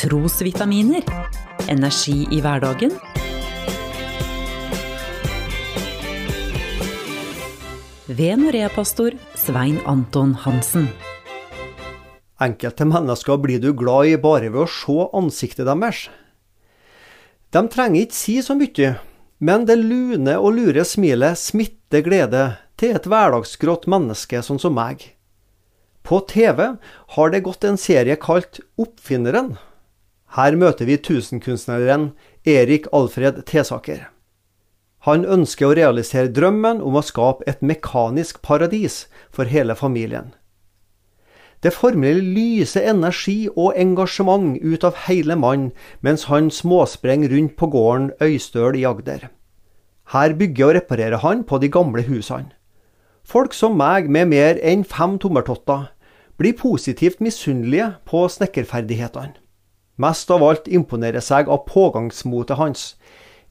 Trosvitaminer. Energi i hverdagen. Ved Norea-pastor Svein Anton Hansen. Enkelte mennesker blir du glad i bare ved å se ansiktet deres. De trenger ikke si så mye, men det lune og lure smilet smitter glede til et hverdagsgrått menneske sånn som meg. På TV har det gått en serie kalt Oppfinneren. Her møter vi tusenkunstneren Erik Alfred Tesaker. Han ønsker å realisere drømmen om å skape et mekanisk paradis for hele familien. Det formelig lyser energi og engasjement ut av hele mannen mens han småsprenger rundt på gården Øystøl i Agder. Her bygger og reparerer han på de gamle husene. Folk som meg med mer enn fem tommeltotter blir positivt misunnelige på snekkerferdighetene. Mest av alt imponerer seg av pågangsmotet hans.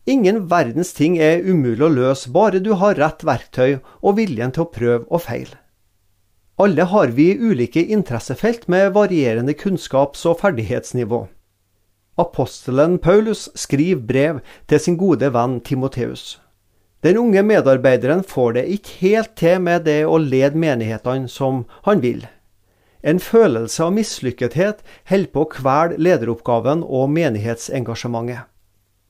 Ingen verdens ting er umulig å løse, bare du har rett verktøy og viljen til å prøve og feile. Alle har vi ulike interessefelt med varierende kunnskaps- og ferdighetsnivå. Apostelen Paulus skriver brev til sin gode venn Timoteus. Den unge medarbeideren får det ikke helt til med det å lede menighetene som han vil. En følelse av mislykkethet holder på å kvele lederoppgaven og menighetsengasjementet.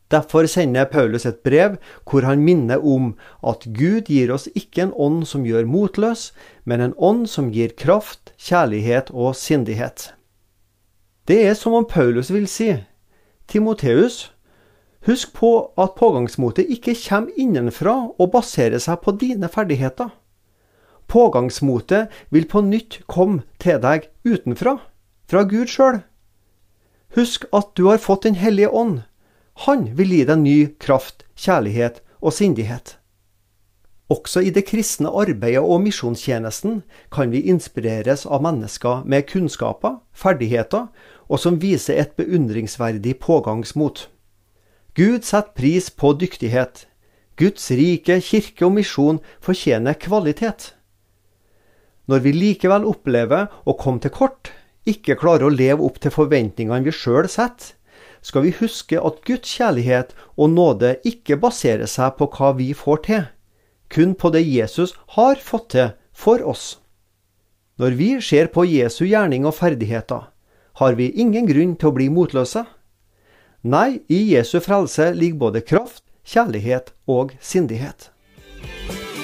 Derfor sender Paulus et brev hvor han minner om at Gud gir oss ikke en ånd som gjør motløs, men en ånd som gir kraft, kjærlighet og sindighet. Det er som om Paulus vil si, Timoteus, husk på at pågangsmotet ikke kommer innenfra og baserer seg på dine ferdigheter. Pågangsmotet vil på nytt komme til deg utenfra, fra Gud sjøl. Husk at du har fått Den hellige ånd. Han vil gi deg ny kraft, kjærlighet og sindighet. Også i det kristne arbeidet og misjonstjenesten kan vi inspireres av mennesker med kunnskaper, ferdigheter, og som viser et beundringsverdig pågangsmot. Gud setter pris på dyktighet. Guds rike, kirke og misjon fortjener kvalitet. Når vi likevel opplever å komme til kort, ikke klarer å leve opp til forventningene vi sjøl setter, skal vi huske at Guds kjærlighet og nåde ikke baserer seg på hva vi får til, kun på det Jesus har fått til for oss. Når vi ser på Jesu gjerning og ferdigheter, har vi ingen grunn til å bli motløse. Nei, i Jesu frelse ligger både kraft, kjærlighet og sindighet.